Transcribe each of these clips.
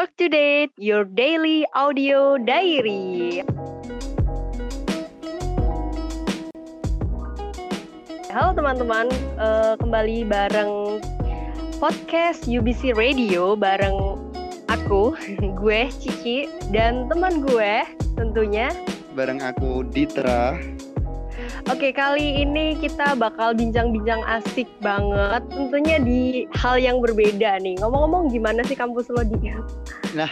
Talk to Date, your daily audio diary. Halo teman-teman, uh, kembali bareng podcast UBC Radio bareng aku, gue Cici dan teman gue tentunya bareng aku Ditra. Oke, kali ini kita bakal bincang-bincang asik banget. Tentunya di hal yang berbeda nih. Ngomong-ngomong gimana sih kampus lo di? Nah,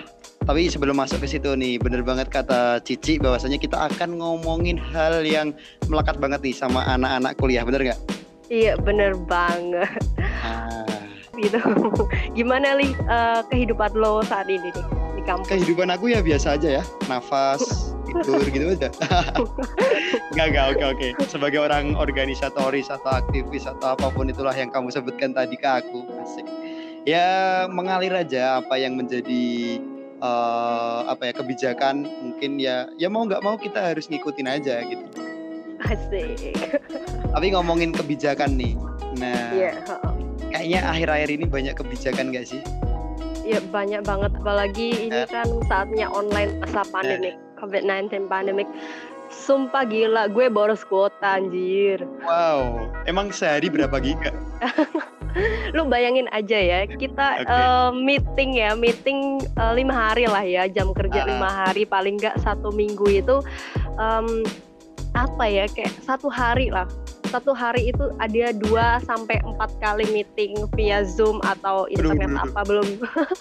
tapi sebelum masuk ke situ nih, bener banget kata Cici bahwasanya kita akan ngomongin hal yang melekat banget nih sama anak-anak kuliah, bener nggak? Iya, bener banget. Ah. Gitu. Gimana li uh, kehidupan lo saat ini nih di kampus? Kehidupan aku ya biasa aja ya, nafas, tidur gitu aja. Enggak, enggak, oke, oke. Sebagai orang organisatoris atau aktivis atau apa pun itulah yang kamu sebutkan tadi ke aku, asik. Ya mengalir aja apa yang menjadi uh, apa ya kebijakan mungkin ya ya mau nggak mau kita harus ngikutin aja gitu. Asik. Tapi ngomongin kebijakan nih. Nah, yeah. kayaknya akhir-akhir ini banyak kebijakan gak sih? Ya banyak banget apalagi ini kan saatnya online masa pandemi. Nah COVID-19 pandemic Sumpah gila, gue boros kuota anjir. Wow, emang sehari berapa giga? Lu bayangin aja ya, kita okay. uh, eh, meeting ya, meeting uh, lima hari lah ya, jam kerja uh. lima hari, paling nggak satu minggu itu um, apa ya, kayak satu hari lah satu hari itu ada dua sampai empat kali meeting via zoom atau internet aduh, apa belum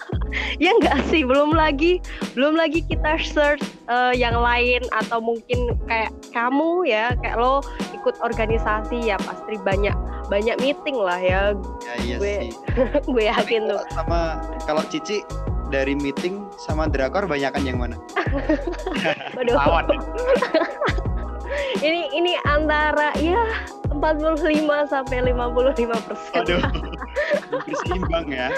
ya enggak sih belum lagi belum lagi kita search uh, yang lain atau mungkin kayak kamu ya kayak lo ikut organisasi ya pasti banyak banyak meeting lah ya, ya iya gue sih. gue yakin tuh sama kalau Cici dari meeting sama drakor banyakan yang mana? Waduh. Lawan. Ini ini antara ya 45 sampai 55 persen. Aduh, berseimbang ya.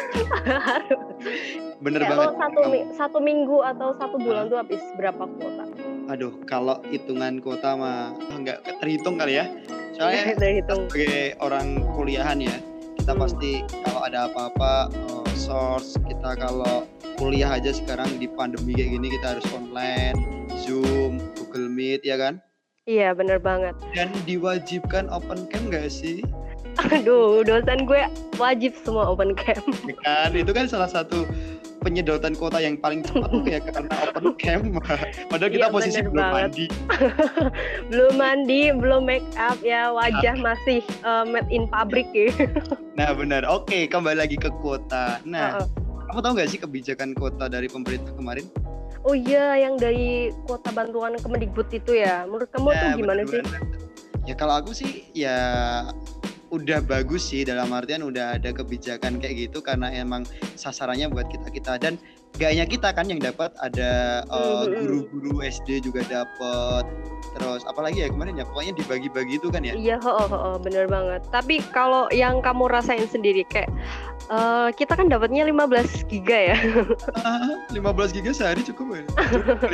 Bener Kayak banget. satu, satu minggu atau satu bulan tuh habis berapa kuota? Aduh, kalau hitungan kuota mah nggak terhitung kali ya. Soalnya terhitung. sebagai orang kuliahan ya, kita hmm. pasti kalau ada apa-apa uh, source kita kalau kuliah aja sekarang di pandemi kayak gini kita harus online, Zoom, Google Meet ya kan? Iya bener banget. Dan diwajibkan open cam gak sih? Aduh, dosen gue wajib semua open cam. Ya kan, itu kan salah satu penyedotan kuota yang paling cepat tuh ya karena open cam. Padahal kita iya, posisi belum banget. mandi. belum mandi, belum make up ya, wajah nah. masih uh, made in pabrik ya. nah benar. Oke, kembali lagi ke kuota. Nah, uh -uh. kamu tahu nggak sih kebijakan kuota dari pemerintah kemarin? Oh iya, yang dari kuota bantuan Kemendikbud itu ya. Menurut kamu ya, tuh gimana bener, sih? Ya kalau aku sih ya udah bagus sih dalam artian udah ada kebijakan kayak gitu karena emang sasarannya buat kita kita dan gak hanya kita kan yang dapat ada uh, guru-guru SD juga dapat terus apalagi ya kemarin ya? Pokoknya dibagi-bagi itu kan ya? Iya oh, oh, oh, bener banget. Tapi kalau yang kamu rasain sendiri kayak Uh, kita kan dapatnya 15 giga ya. 15 giga sehari cukup ya?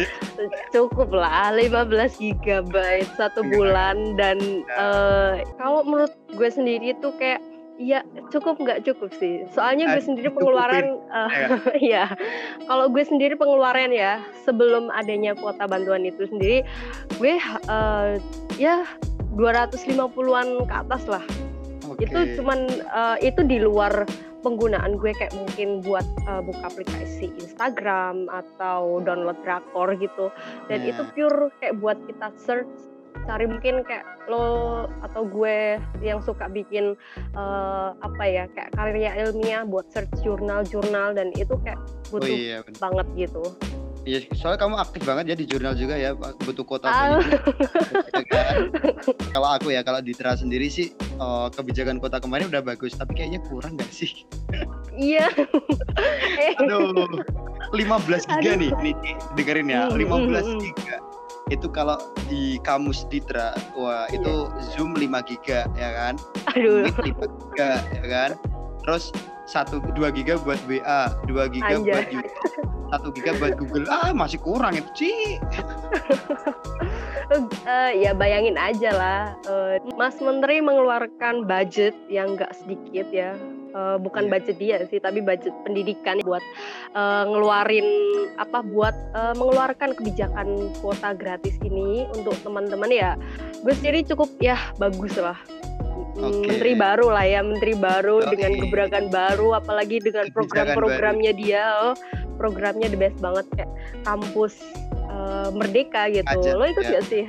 Cukup, lah, 15 gigabyte satu bulan dan uh, kalau menurut gue sendiri tuh kayak Iya cukup nggak cukup sih. Soalnya gue sendiri pengeluaran, uh, ya. Kalau gue sendiri pengeluaran ya sebelum adanya kuota bantuan itu sendiri, gue uh, ya 250-an ke atas lah. Okay. Itu cuman uh, itu di luar penggunaan gue kayak mungkin buat uh, buka aplikasi Instagram atau download drakor gitu dan yeah. itu pure kayak buat kita search cari mungkin kayak lo atau gue yang suka bikin uh, apa ya kayak karya ilmiah buat search jurnal-jurnal dan itu kayak oh butuh oh, iya, banget gitu Iya, soalnya kamu aktif banget ya di jurnal juga ya, butuh kota ah. kan? kalau aku ya, kalau di Tra sendiri sih uh, kebijakan kota kemarin udah bagus, tapi kayaknya kurang gak sih? Iya. Aduh, 15 giga Aduh. nih, nih dengerin ya, 15 hmm, hmm, hmm, giga. Itu kalau di kamus Ditra, wah iya. itu Zoom 5 giga ya kan? Aduh. Meet 5 giga ya kan? Terus satu dua giga buat WA, 2 giga Anjay. buat YouTube satu giga buat Google ah masih kurang itu sih uh, ya bayangin aja lah uh, Mas Menteri mengeluarkan budget yang nggak sedikit ya uh, bukan Iya. budget dia sih tapi budget pendidikan buat uh, ngeluarin apa buat uh, mengeluarkan kebijakan kuota gratis ini untuk teman-teman ya gue sendiri cukup ya bagus lah Mm, Oke. menteri baru lah ya menteri baru Oke. dengan gebrakan baru apalagi dengan program-programnya dia oh, programnya the best banget kayak kampus uh, merdeka gitu Aja, lo ikut ya. gak sih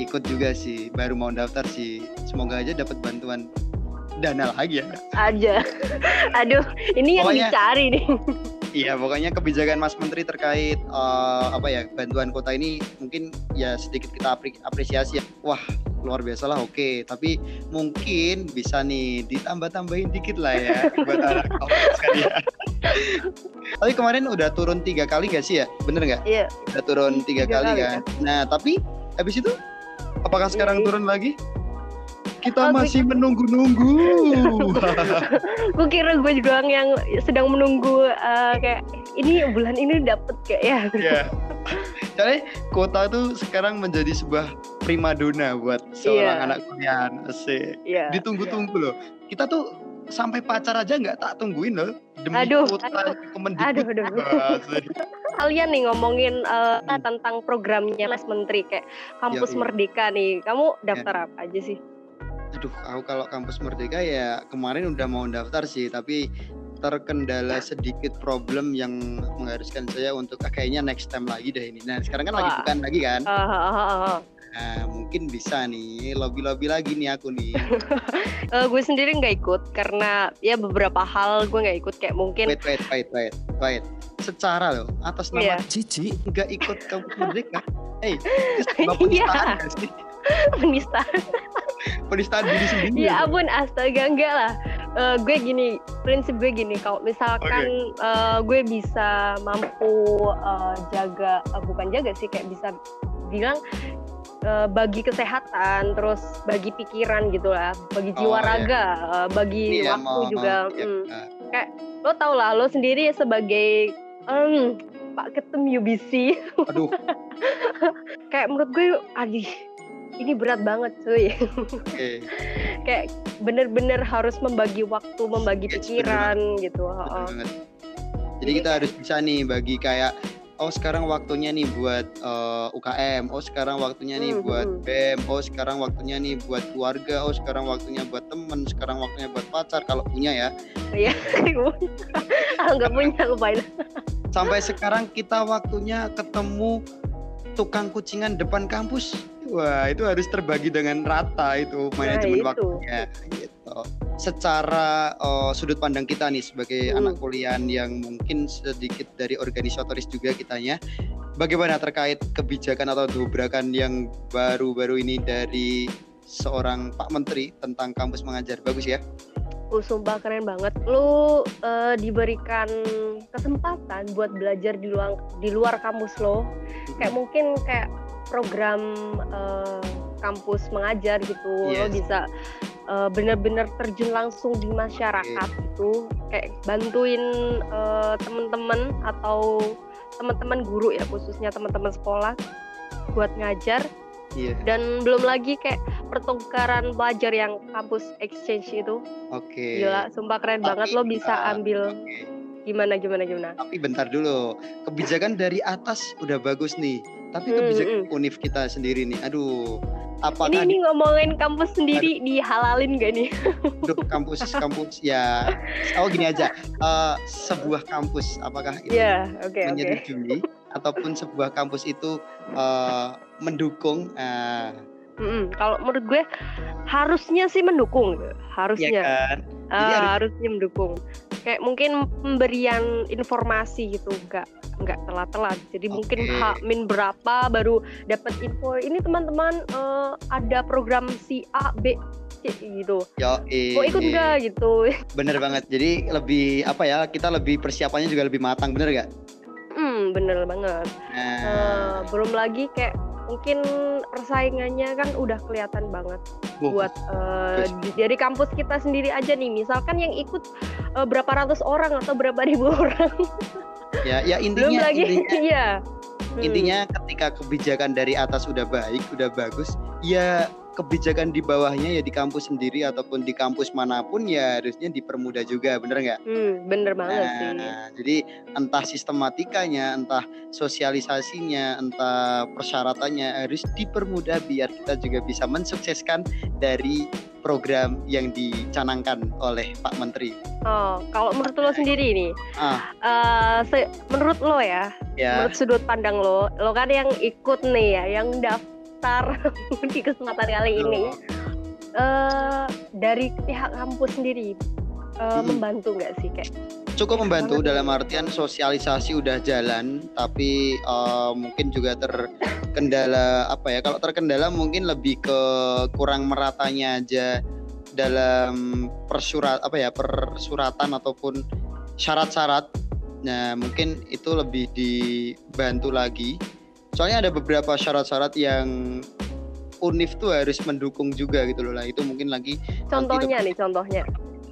ikut juga sih baru mau daftar sih semoga aja dapat bantuan dana lagi ya? Aja. Aduh ini yang Pokoknya- dicari nih. Iya pokoknya kebijakan Mas Menteri terkait eh, apa ya bantuan kota ini mungkin ya sedikit kita apri- apresiasi ya. Wah luar biasa lah oke. Tapi mungkin bisa nih ditambah-tambahin dikit lah ya buat anak tapi kemarin udah turun tiga kali gak sih ya? Bener nggak? Iya. Udah turun tiga, Tiga kali, kali, kan? Nah tapi habis itu apakah sekarang Iya. turun lagi kita Oh, gue- masih menunggu-nunggu gue kira gue doang yang sedang menunggu uh, kayak ini bulan ini dapet kayak ya ya Soalnya kota tuh sekarang menjadi sebuah primadona buat seorang Iya. anak kuliah asik Iya. ditunggu-tunggu loh kita tuh sampai pacar aja nggak tak tungguin loh demi Aduh, kota aduh, aduh, aduh. Kalian nih ngomongin uh, Hmm. tentang programnya Mas Menteri kayak kampus Yoi. merdeka nih kamu Ya. daftar apa aja sih aduh aku kalau kampus merdeka ya kemarin udah mau daftar sih tapi terkendala sedikit problem yang mengharuskan saya untuk ah, kayaknya next time lagi deh ini. Nah sekarang kan lagi bukan lagi kan? Ah, ah, ah, ah, ah. nah mungkin bisa nih lobby lobby lagi nih aku nih. Eh, gue sendiri nggak ikut karena ya beberapa hal gue nggak ikut kayak mungkin wait wait wait wait wait. Secara loh atas nama Iya. Cici nggak ikut kampus merdeka? Hey itu sebuah Iya. penistaan sih? Menista penistaan diri sendiri ya ampun astaga enggak lah. Eh, gue gini prinsip gue gini kalau misalkan eh, gue bisa mampu eh, jaga eh, bukan jaga sih kayak bisa bilang eh, bagi kesehatan terus bagi pikiran gitu lah bagi jiwa Oh, iya. raga eh, bagi Iya, waktu mau- juga ya, mm. nah, lo tau lah lo sendiri sebagai em, Pak Ketum UBC aduh. Kayak menurut gue aduh ini berat banget cuy oke kayak bener-bener harus membagi waktu, membagi Yes, pikiran gitu. betul heeh. banget jadi kita harus bisa nih bagi kayak oh sekarang waktunya nih buat eh, UKM oh sekarang waktunya nih Hmm, buat hmm. BEM oh sekarang waktunya nih buat keluarga oh sekarang waktunya buat temen sekarang waktunya buat pacar kalau punya ya Iya. Kalau nggak punya lupain. sampai sekarang kita waktunya ketemu tukang kucingan depan kampus wah itu harus terbagi dengan rata itu manajemen itu. waktunya gitu secara eh, sudut pandang kita nih sebagai Hmm. anak kuliah yang mungkin sedikit dari organisatoris juga kitanya bagaimana terkait kebijakan atau dobrakan yang baru-baru ini dari seorang Pak Menteri tentang kampus mengajar bagus ya Oh, sumpah keren banget. Lu eh, diberikan kesempatan buat belajar di luar di luar kampus lo. Kayak mungkin kayak program eh, kampus mengajar gitu. Lo Yes. bisa eh, bener-bener terjun langsung di masyarakat gitu. Kayak bantuin eh, temen-temen atau teman-teman guru ya khususnya teman-teman sekolah buat ngajar. Iya. Dan belum lagi kayak pertukaran pelajar yang kampus exchange itu. Oke. Gila sumpah keren Tapi, banget lo bisa uh, ambil oke. gimana gimana gimana? Tapi bentar dulu, kebijakan dari atas udah bagus nih. Tapi Hmm, kebijakan univ kita sendiri nih, aduh, ini apakah ini ngomongin kampus sendiri dihalalin gak nih di kampus kampus ya? Oh gini aja, eh, sebuah kampus apakah itu ya oke oke menyetujui ataupun sebuah kampus itu eh, mendukung? eh, Mm-mm. kalau menurut gue harusnya sih mendukung ya harusnya kan? Ah, harus- harusnya mendukung kayak mungkin pemberian informasi gitu enggak nggak telat-telat jadi mungkin Oke. H min berapa baru dapat info ini teman-teman eh, ada program si A B C gitu Yo, mau ikut nggak gitu Bener banget. Jadi lebih apa ya? Kita lebih persiapannya juga lebih matang, bener gak? Hmm bener banget. Nah, Eh, belum lagi kayak mungkin persaingannya kan udah kelihatan banget wuh, buat di- dari kampus kita sendiri aja nih. Misalkan yang ikut eh, berapa ratus orang atau berapa ribu orang. Ya, ya belum intinya lagi intinya iya. Hmm. intinya ketika kebijakan dari atas udah baik udah bagus ya kebijakan di bawahnya ya di kampus sendiri ataupun di kampus mana pun ya harusnya dipermudah juga, bener nggak? Hmm, bener banget nah, sih. jadi entah sistematikanya, entah sosialisasinya, entah persyaratannya harus dipermudah biar kita juga bisa mensukseskan dari program yang dicanangkan oleh Pak Menteri. Oh, kalau menurut lo sendiri nih, Ah, se- menurut lo ya, ya. menurut sudut pandang lo, lo kan yang ikut nih ya, yang daftar di kesempatan kali ini, eh dari pihak kampus sendiri eh, Mm-mm. membantu nggak sih kayak? cukup membantu dalam artian sosialisasi udah jalan tapi eh, mungkin juga terkendala apa ya kalau terkendala mungkin lebih ke kurang meratanya aja dalam persurat apa ya persuratan ataupun syarat-syarat. Nah mungkin itu lebih dibantu lagi soalnya ada beberapa syarat-syarat yang UNIF tuh harus mendukung juga gitu loh. Lah itu mungkin lagi Contohnya nih, contohnya.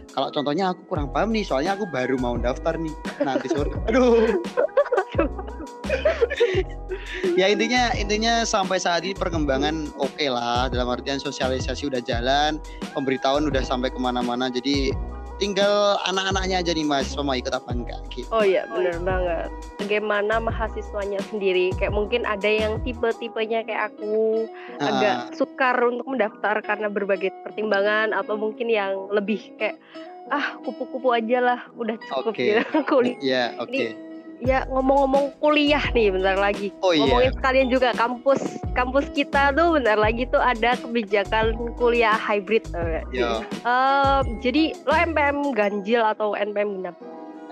kalau contohnya aku kurang paham nih soalnya aku baru mau daftar nih nanti sore. Aduh. Ya intinya intinya sampai saat ini perkembangan oke lah dalam artian sosialisasi udah jalan pemberitahuan udah sampai ke mana-mana jadi tinggal anak-anaknya aja nih mas mau ikut apa enggak gitu Oh iya, bener banget. Bagaimana mahasiswanya sendiri, kayak mungkin ada yang tipe-tipenya kayak aku Ah, agak sukar untuk mendaftar karena berbagai pertimbangan atau mungkin yang lebih kayak ah kupu-kupu aja lah, udah cukup Oke. gitu. Kuliah. ya oke Ya ngomong-ngomong kuliah nih bentar lagi. oh iya Ngomongin sekalian juga kampus kampus kita tuh bentar lagi tuh ada kebijakan kuliah hybrid. Yo. Eh, jadi lo MPM ganjil atau NPM genap?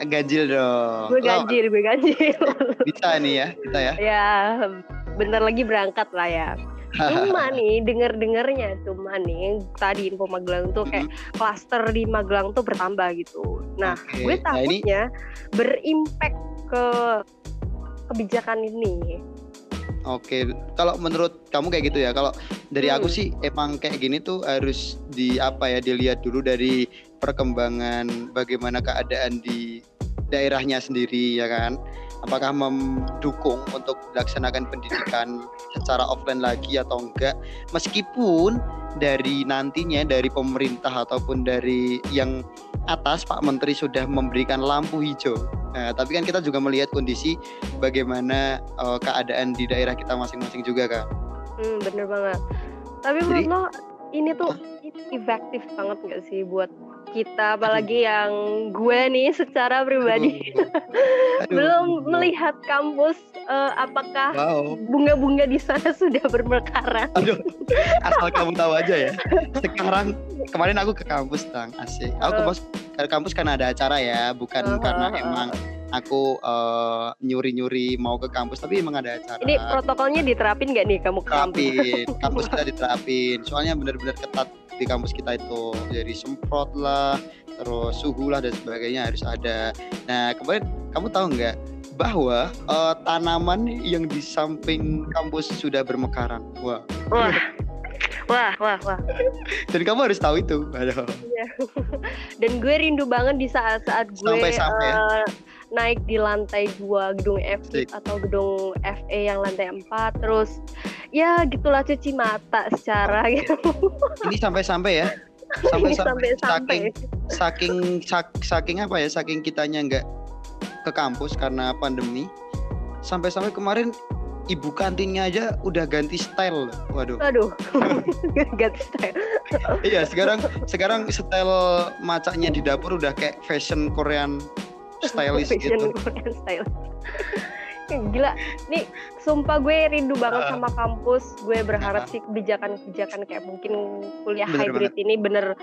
ganjil dong Gue ganjil, gue ganjil. bisa nih ya kita ya ya bentar lagi berangkat lah ya. Cuma nih denger-dengernya cuma nih tadi info Magelang tuh kayak klaster di Magelang tuh bertambah gitu. Nah, Oke. gue Nah, ini takutnya berimpact ke kebijakan ini. Oke, kalau menurut kamu kayak gitu ya. Kalau dari aku Hmm. sih emang kayak gini tuh harus di apa ya dilihat dulu dari perkembangan bagaimana keadaan di daerahnya sendiri ya kan. Apakah mendukung untuk dilaksanakan pendidikan secara offline lagi atau enggak? Meskipun dari nantinya dari pemerintah ataupun dari yang atas Pak Menteri sudah memberikan lampu hijau. Nah, tapi kan kita juga melihat kondisi bagaimana eh, keadaan di daerah kita masing-masing juga kan. Hmm, bener banget. Tapi Jadi- menurut lo ini tuh efektif banget gak sih buat kita apalagi yang gue nih secara pribadi Aduh. Aduh. belum melihat kampus eh, apakah Wow. bunga-bunga di sana sudah bermekaran. Aduh. Asal kamu tahu aja ya. Sekarang kemarin aku ke kampus tang asik. Aku ke, Uh. pos- ke kampus karena ada acara ya, bukan Uh, karena uh, uh. emang aku eh, nyuri-nyuri mau ke kampus, tapi emang ada acara. Ini protokolnya diterapin gak nih kamu ke kampus? terapin kampus kita diterapin soalnya benar-benar ketat di kampus kita itu dari semprot lah terus suhu lah dan sebagainya harus ada nah kemarin kamu tahu nggak bahwa eh, tanaman yang di samping kampus sudah bermekaran wah Wah, wah, wah, wah. dan kamu harus tahu itu Aduh. Dan gue rindu banget di saat-saat gue Sampai-sampai ya. eh, naik di lantai 2 gedung Asik. atau gedung FE yang lantai 4 terus ya gitulah cuci mata secara gitu. ini sampai-sampai ya? Sampai-sampai. saking saking sak- saking apa ya? Saking kitanya nggak ke kampus karena pandemi. Sampai-sampai kemarin ibu kantinnya aja udah ganti style. Waduh. Aduh, ganti style. iya sekarang sekarang style macaknya di dapur udah kayak fashion Korean stylish gitu Korean style. Gila, nih sumpah gue rindu banget Ah. sama kampus. Gue berharap Ah. sih kebijakan-kebijakan kayak mungkin kuliah Bener hybrid ini bener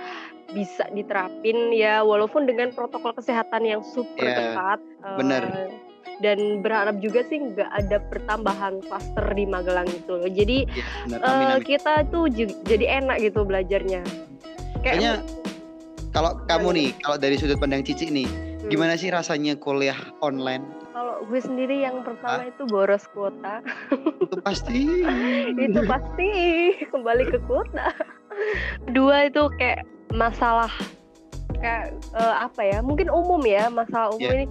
bisa diterapin ya walaupun dengan protokol kesehatan yang super Iya, ketat. eh, bener. Dan berharap juga sih nggak ada pertambahan klaster di Magelang loh. Jadi Iya, benar eh, amin amin kita tuh jadi enak gitu belajarnya. kayaknya kalau kamu nih kalau dari sudut pandang Cici nih. Gimana sih rasanya kuliah online Kalau gue sendiri yang pertama itu boros kuota. itu pasti itu pasti kembali ke kuota. Dua itu kayak masalah kayak eh, apa ya? Mungkin umum ya masalah umum Iya. ini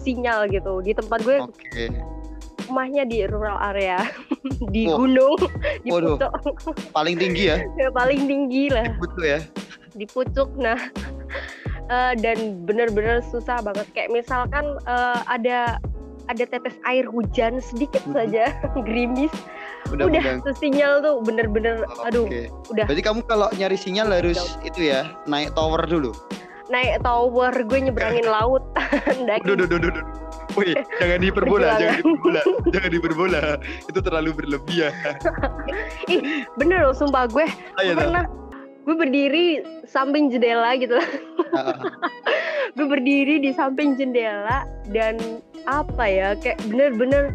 sinyal gitu di tempat gue oke rumahnya di rural area di Wah. gunung di Waduh. pucuk Paling tinggi ya. ya, paling tinggi lah Betul ya. di pucuk nah eh, dan bener-bener susah banget kayak misalkan eh, ada ada tetes air hujan sedikit Mhm. saja gerimis Udah, udah tuh sinyal tuh bener-bener aduh Oke. udah Berarti kamu kalau nyari sinyal harus itu ya, naik tower dulu. naik tower gue nyeberangin laut. Duh, duh, duh, duh, duh. Wih, jangan hiperbola, jangan hiperbola, jangan hiperbola. Itu terlalu berlebihan. ih bener loh sumpah gue Ayo, gue pernah gue berdiri samping jendela gitu Ah, gue berdiri di samping jendela dan apa ya kayak bener-bener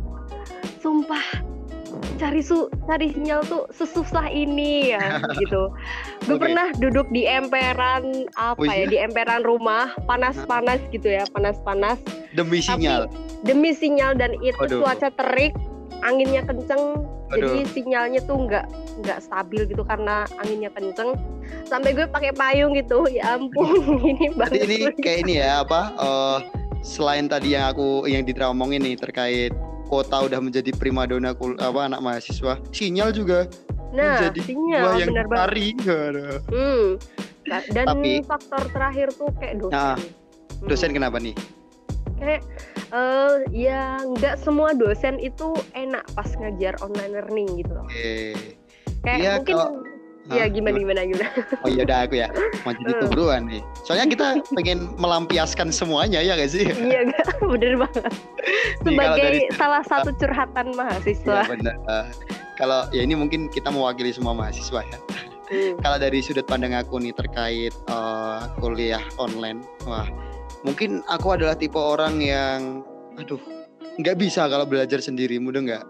sumpah cari su cari sinyal tuh sesusah ini ya gitu gue Oke. pernah duduk di emperan apa Oh, ya iya? di emperan rumah panas-panas gitu ya panas-panas demi sinyal. demi sinyal dan itu Waduh. cuaca terik anginnya kenceng jadi Waduh. sinyalnya tuh nggak nggak stabil gitu karena anginnya kenceng sampai gue pakai payung gitu ya ampun ini banget ini kayak ini ya apa? eh, selain tadi yang aku yang Ditra omongin nih terkait kota udah menjadi primadona kul apa anak mahasiswa, sinyal juga nah menjadi sinyal buah yang bener banget. Aduh. hmm. Dan Tapi- faktor terakhir tuh kayak dosen Nah, Hmm. Dosen kenapa nih? Kayak eh ya nggak semua dosen itu enak pas ngajar online learning gitu loh Oke. kayak Iya, mungkin kalau- ya gimana gimana gimana Oh iya udah aku ya mau jadi Hmm. tuburuan nih. Soalnya kita pengen melampiaskan semuanya ya gak sih? iya gak bener banget sebagai dari- salah satu curhatan mahasiswa Iya benar. Eh, kalau ya ini mungkin kita mewakili semua mahasiswa ya. Hmm. Kalau dari sudut pandang aku nih terkait eh, kuliah online, wah mungkin aku adalah tipe orang yang, aduh, nggak bisa kalau belajar sendiri, mudah nggak?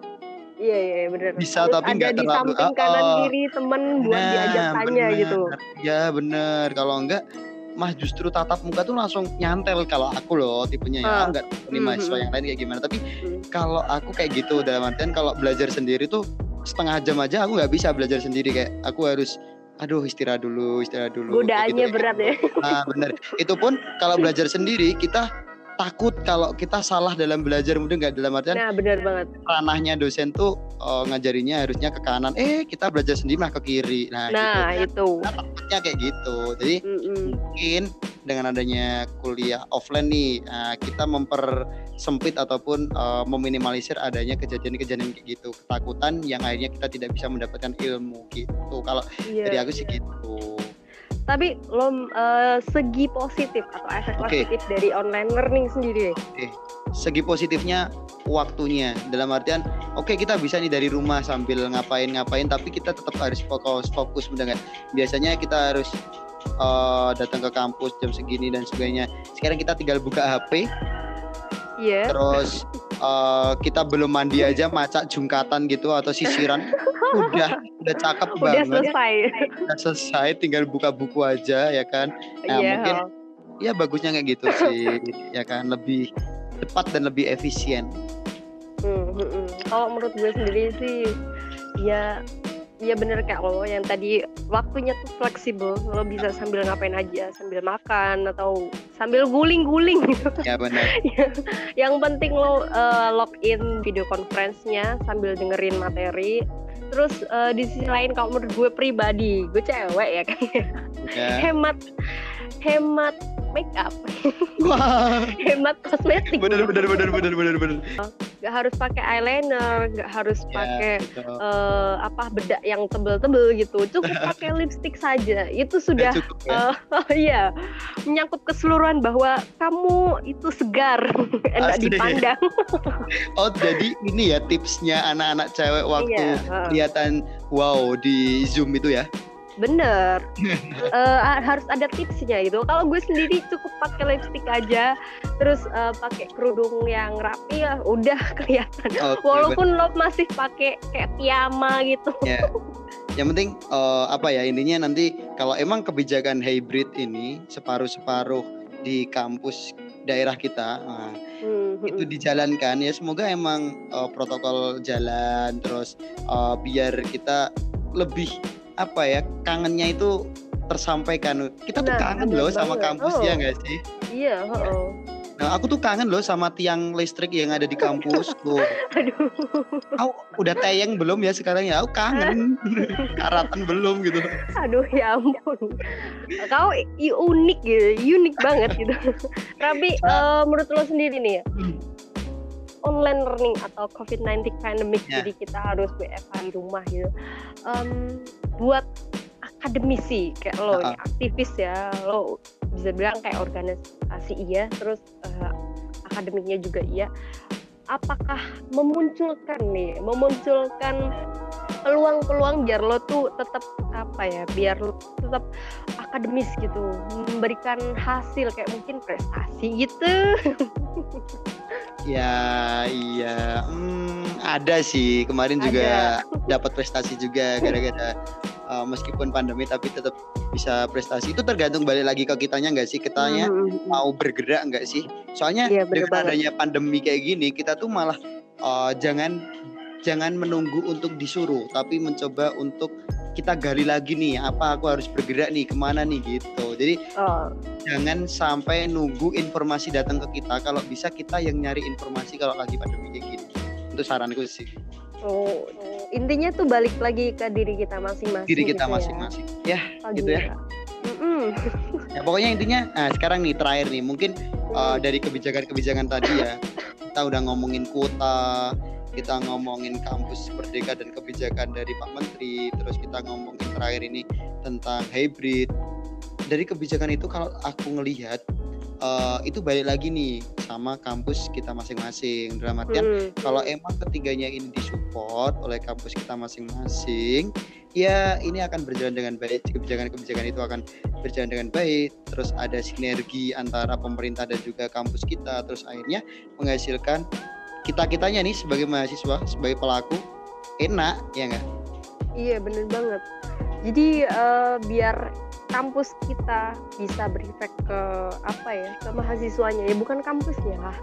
Iya iya bener. Bisa, Harus tapi ada nggak di terlalu- samping kanan Oh. kiri temen buat diajak Nah, tanya bener. gitu. Ya bener. Kalau enggak, mah justru tatap muka tuh langsung nyantel kalau aku loh tipenya ya Ah. enggak ini Mhm. mahasiswa yang lain kayak gimana tapi Hmm. kalau aku kayak gitu dalam artian kalau belajar sendiri tuh setengah jam aja aku nggak bisa belajar sendiri kayak aku harus aduh istirahat dulu istirahat dulu kayak Godaannya gitu, berat ya. gitu. nah bener itu pun kalau belajar sendiri kita takut kalau kita salah dalam belajar mudah nggak dalam artian Nah bener banget. ranahnya dosen tuh eh, ngajarinya harusnya ke kanan eh kita belajar sendiri mah ke kiri nah, Nah gitu itu. takutnya kayak gitu jadi Mm-mm. mungkin dengan adanya kuliah offline nih uh, kita mempersempit ataupun uh, meminimalisir adanya kejadian-kejadian kayak gitu ketakutan yang akhirnya kita tidak bisa mendapatkan ilmu gitu kalau Iya. dari aku sih gitu Tapi lo eh, segi positif atau efek Oke. positif dari online learning sendiri. segi positifnya waktunya dalam artian oke kita bisa nih dari rumah sambil ngapain-ngapain tapi kita tetap harus fokus fokus bener nggak? biasanya kita harus uh, datang ke kampus jam segini dan sebagainya sekarang kita tinggal buka HP Iya. terus eh, kita belum mandi aja macak jungkatan gitu atau sisiran udah udah cakep Udah banget selesai. udah selesai tinggal buka buku aja ya kan Nah, Iya. mungkin- ya bagusnya kayak gitu sih ya kan lebih cepat dan lebih efisien Hmm, hmm, hmm. Kalau menurut gue sendiri sih, ya, ya bener kayak lo yang tadi waktunya tuh fleksibel. Lo bisa sambil ngapain aja, sambil makan atau sambil guling-guling gitu. ya benar yang penting lo uh, login video conference-nya sambil dengerin materi. Terus uh, di sisi lain kalau menurut gue pribadi, gue cewek ya kan, ya. hemat hemat make up, wah hemat kosmetik. benar benar benar benar benar benar Gak harus pakai eyeliner, gak harus Ya, pakai betul. eh, apa bedak yang tebel-tebel gitu. Cukup pakai lipstick saja. Itu sudah cukup ya. eh, oh iya menyangkut keseluruhan bahwa kamu itu segar, enak Asli. dipandang. oh jadi ini ya tipsnya anak-anak cewek waktu Iya, heeh. kelihatan wow di zoom itu ya Bener, Eh, harus ada tipsnya gitu. Kalau gue sendiri cukup pakai lipstick aja, terus eh, pakai kerudung yang rapi ya, udah kelihatan. Oke, Walaupun lo masih pakai kayak piyama gitu. Ya. Yang penting eh, apa ya intinya nanti kalau emang kebijakan hybrid ini separuh-separuh di kampus daerah kita nah, Hmm, itu hmm. dijalankan ya semoga emang eh, protokol jalan terus eh, biar kita lebih apa ya kangennya itu tersampaikan kita tuh Nah, kangen loh sama banget. kampus Oh. ya nggak sih Iya, heeh. Nah, aku tuh kangen loh sama tiang listrik yang ada di kampus tuh. Aduh. Kau udah tayang belum ya sekarang ya? Aku kangen. Karatan belum gitu. Aduh ya ampun. Kau unik gitu, unik banget gitu. Tapi eh, menurut lo sendiri nih ya, Hmm. online learning atau COVID-19 pandemic, Ya. jadi kita harus WFH di rumah gitu. Em, buat akademisi kayak lo, nih, Ha-ha. aktivis ya, lo bisa bilang kayak organisasi iya, terus eh, akademiknya juga iya. Apakah memunculkan nih, memunculkan peluang-peluang biar lo tuh tetap apa ya, biar lo tetap akademis gitu, memberikan hasil kayak mungkin prestasi gitu. Ya, iya. Hmm, ada sih. Kemarin juga dapat prestasi juga gara-gara uh, meskipun pandemi tapi tetap bisa prestasi. Itu tergantung balik lagi ke kitanya nggak sih? Kitanya Hmm, mau bergerak nggak sih? Soalnya bener dengan banget. adanya pandemi kayak gini, kita tuh malah uh, jangan jangan menunggu untuk disuruh, tapi mencoba untuk kita gali lagi nih, apa aku harus bergerak nih, ke mana nih gitu. Jadi Oh, jangan sampai nunggu informasi datang ke kita. Kalau bisa kita yang nyari informasi kalau lagi pandemi kayak gini. Itu saranku sih. oh, intinya tuh balik lagi ke diri kita masing-masing. Diri gitu kita ya. masing-masing. Ya, Oh, gitu ya. Mm-mm. ya pokoknya intinya. Nah sekarang nih terakhir nih, mungkin uh, dari kebijakan-kebijakan tadi ya kita udah ngomongin kuota kita ngomongin kampus merdeka dan kebijakan dari Pak Menteri terus kita ngomongin terakhir ini tentang hybrid. Dari kebijakan itu kalau aku ngelihat uh, itu balik lagi nih sama kampus kita masing-masing. Dalam artian Hmm. kalau emang ketiganya ini disupport oleh kampus kita masing-masing ya ini akan berjalan dengan baik. Kebijakan-kebijakan itu akan berjalan dengan baik. Terus ada sinergi antara pemerintah dan juga kampus kita. Terus akhirnya menghasilkan kita kitanya nih sebagai mahasiswa sebagai pelaku enak ya enggak Iya bener banget. Jadi eh, biar kampus kita bisa berefek ke apa ya ke mahasiswanya ya bukan kampusnya lah.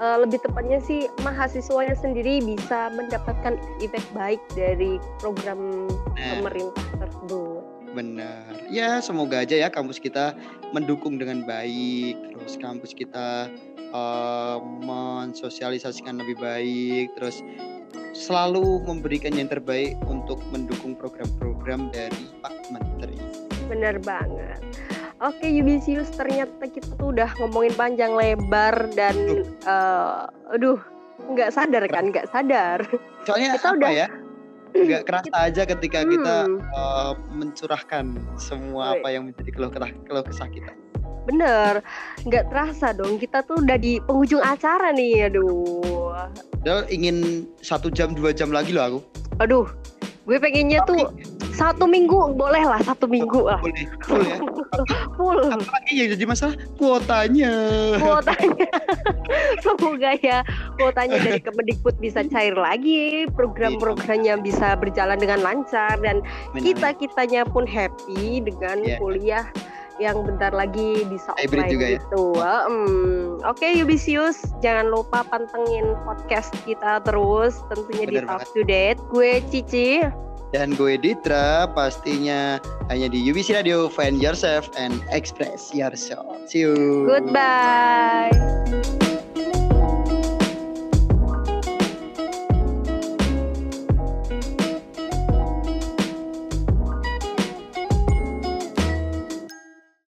Eh, lebih tepatnya sih mahasiswanya sendiri bisa mendapatkan efek baik dari program Nah. pemerintah tersebut. Benar. Ya, semoga aja ya kampus kita mendukung dengan baik. Terus kampus kita eh, mensosialisasikan lebih baik. Terus selalu memberikan yang terbaik untuk mendukung program-program dari Pak Menteri. Bener banget. Oke Yubisius ternyata kita tuh udah ngomongin panjang lebar dan eh, aduh nggak sadar kan nggak sadar. Soalnya Kita apa udah- ya? Nggak kerasa aja ketika kita Hmm. eh, mencurahkan semua apa yang menjadi keluh kesah, keluh kesah kita. Bener, nggak terasa dong kita tuh udah di penghujung acara nih, aduh, Padahal ingin satu jam dua jam lagi loh aku. aduh, gue pengennya tuh satu minggu boleh lah satu minggu lah Boleh, full ya. full Apalagi yang jadi masalah kuotanya. kuotanya. Semoga ya kuotanya dari Kemendikbud bisa cair lagi, program-programnya bisa berjalan dengan lancar dan kita kitanya pun happy dengan Iya. kuliah yang bentar lagi bisa Hybrid offline juga ya? gitu. Hmm. Oke Yubisius, jangan lupa pantengin podcast kita terus tentunya di Bener Talk to Date. Gue Cici. Dan gue Ditra, pastinya hanya di UBC Radio. Find yourself and express yourself. See you. Goodbye.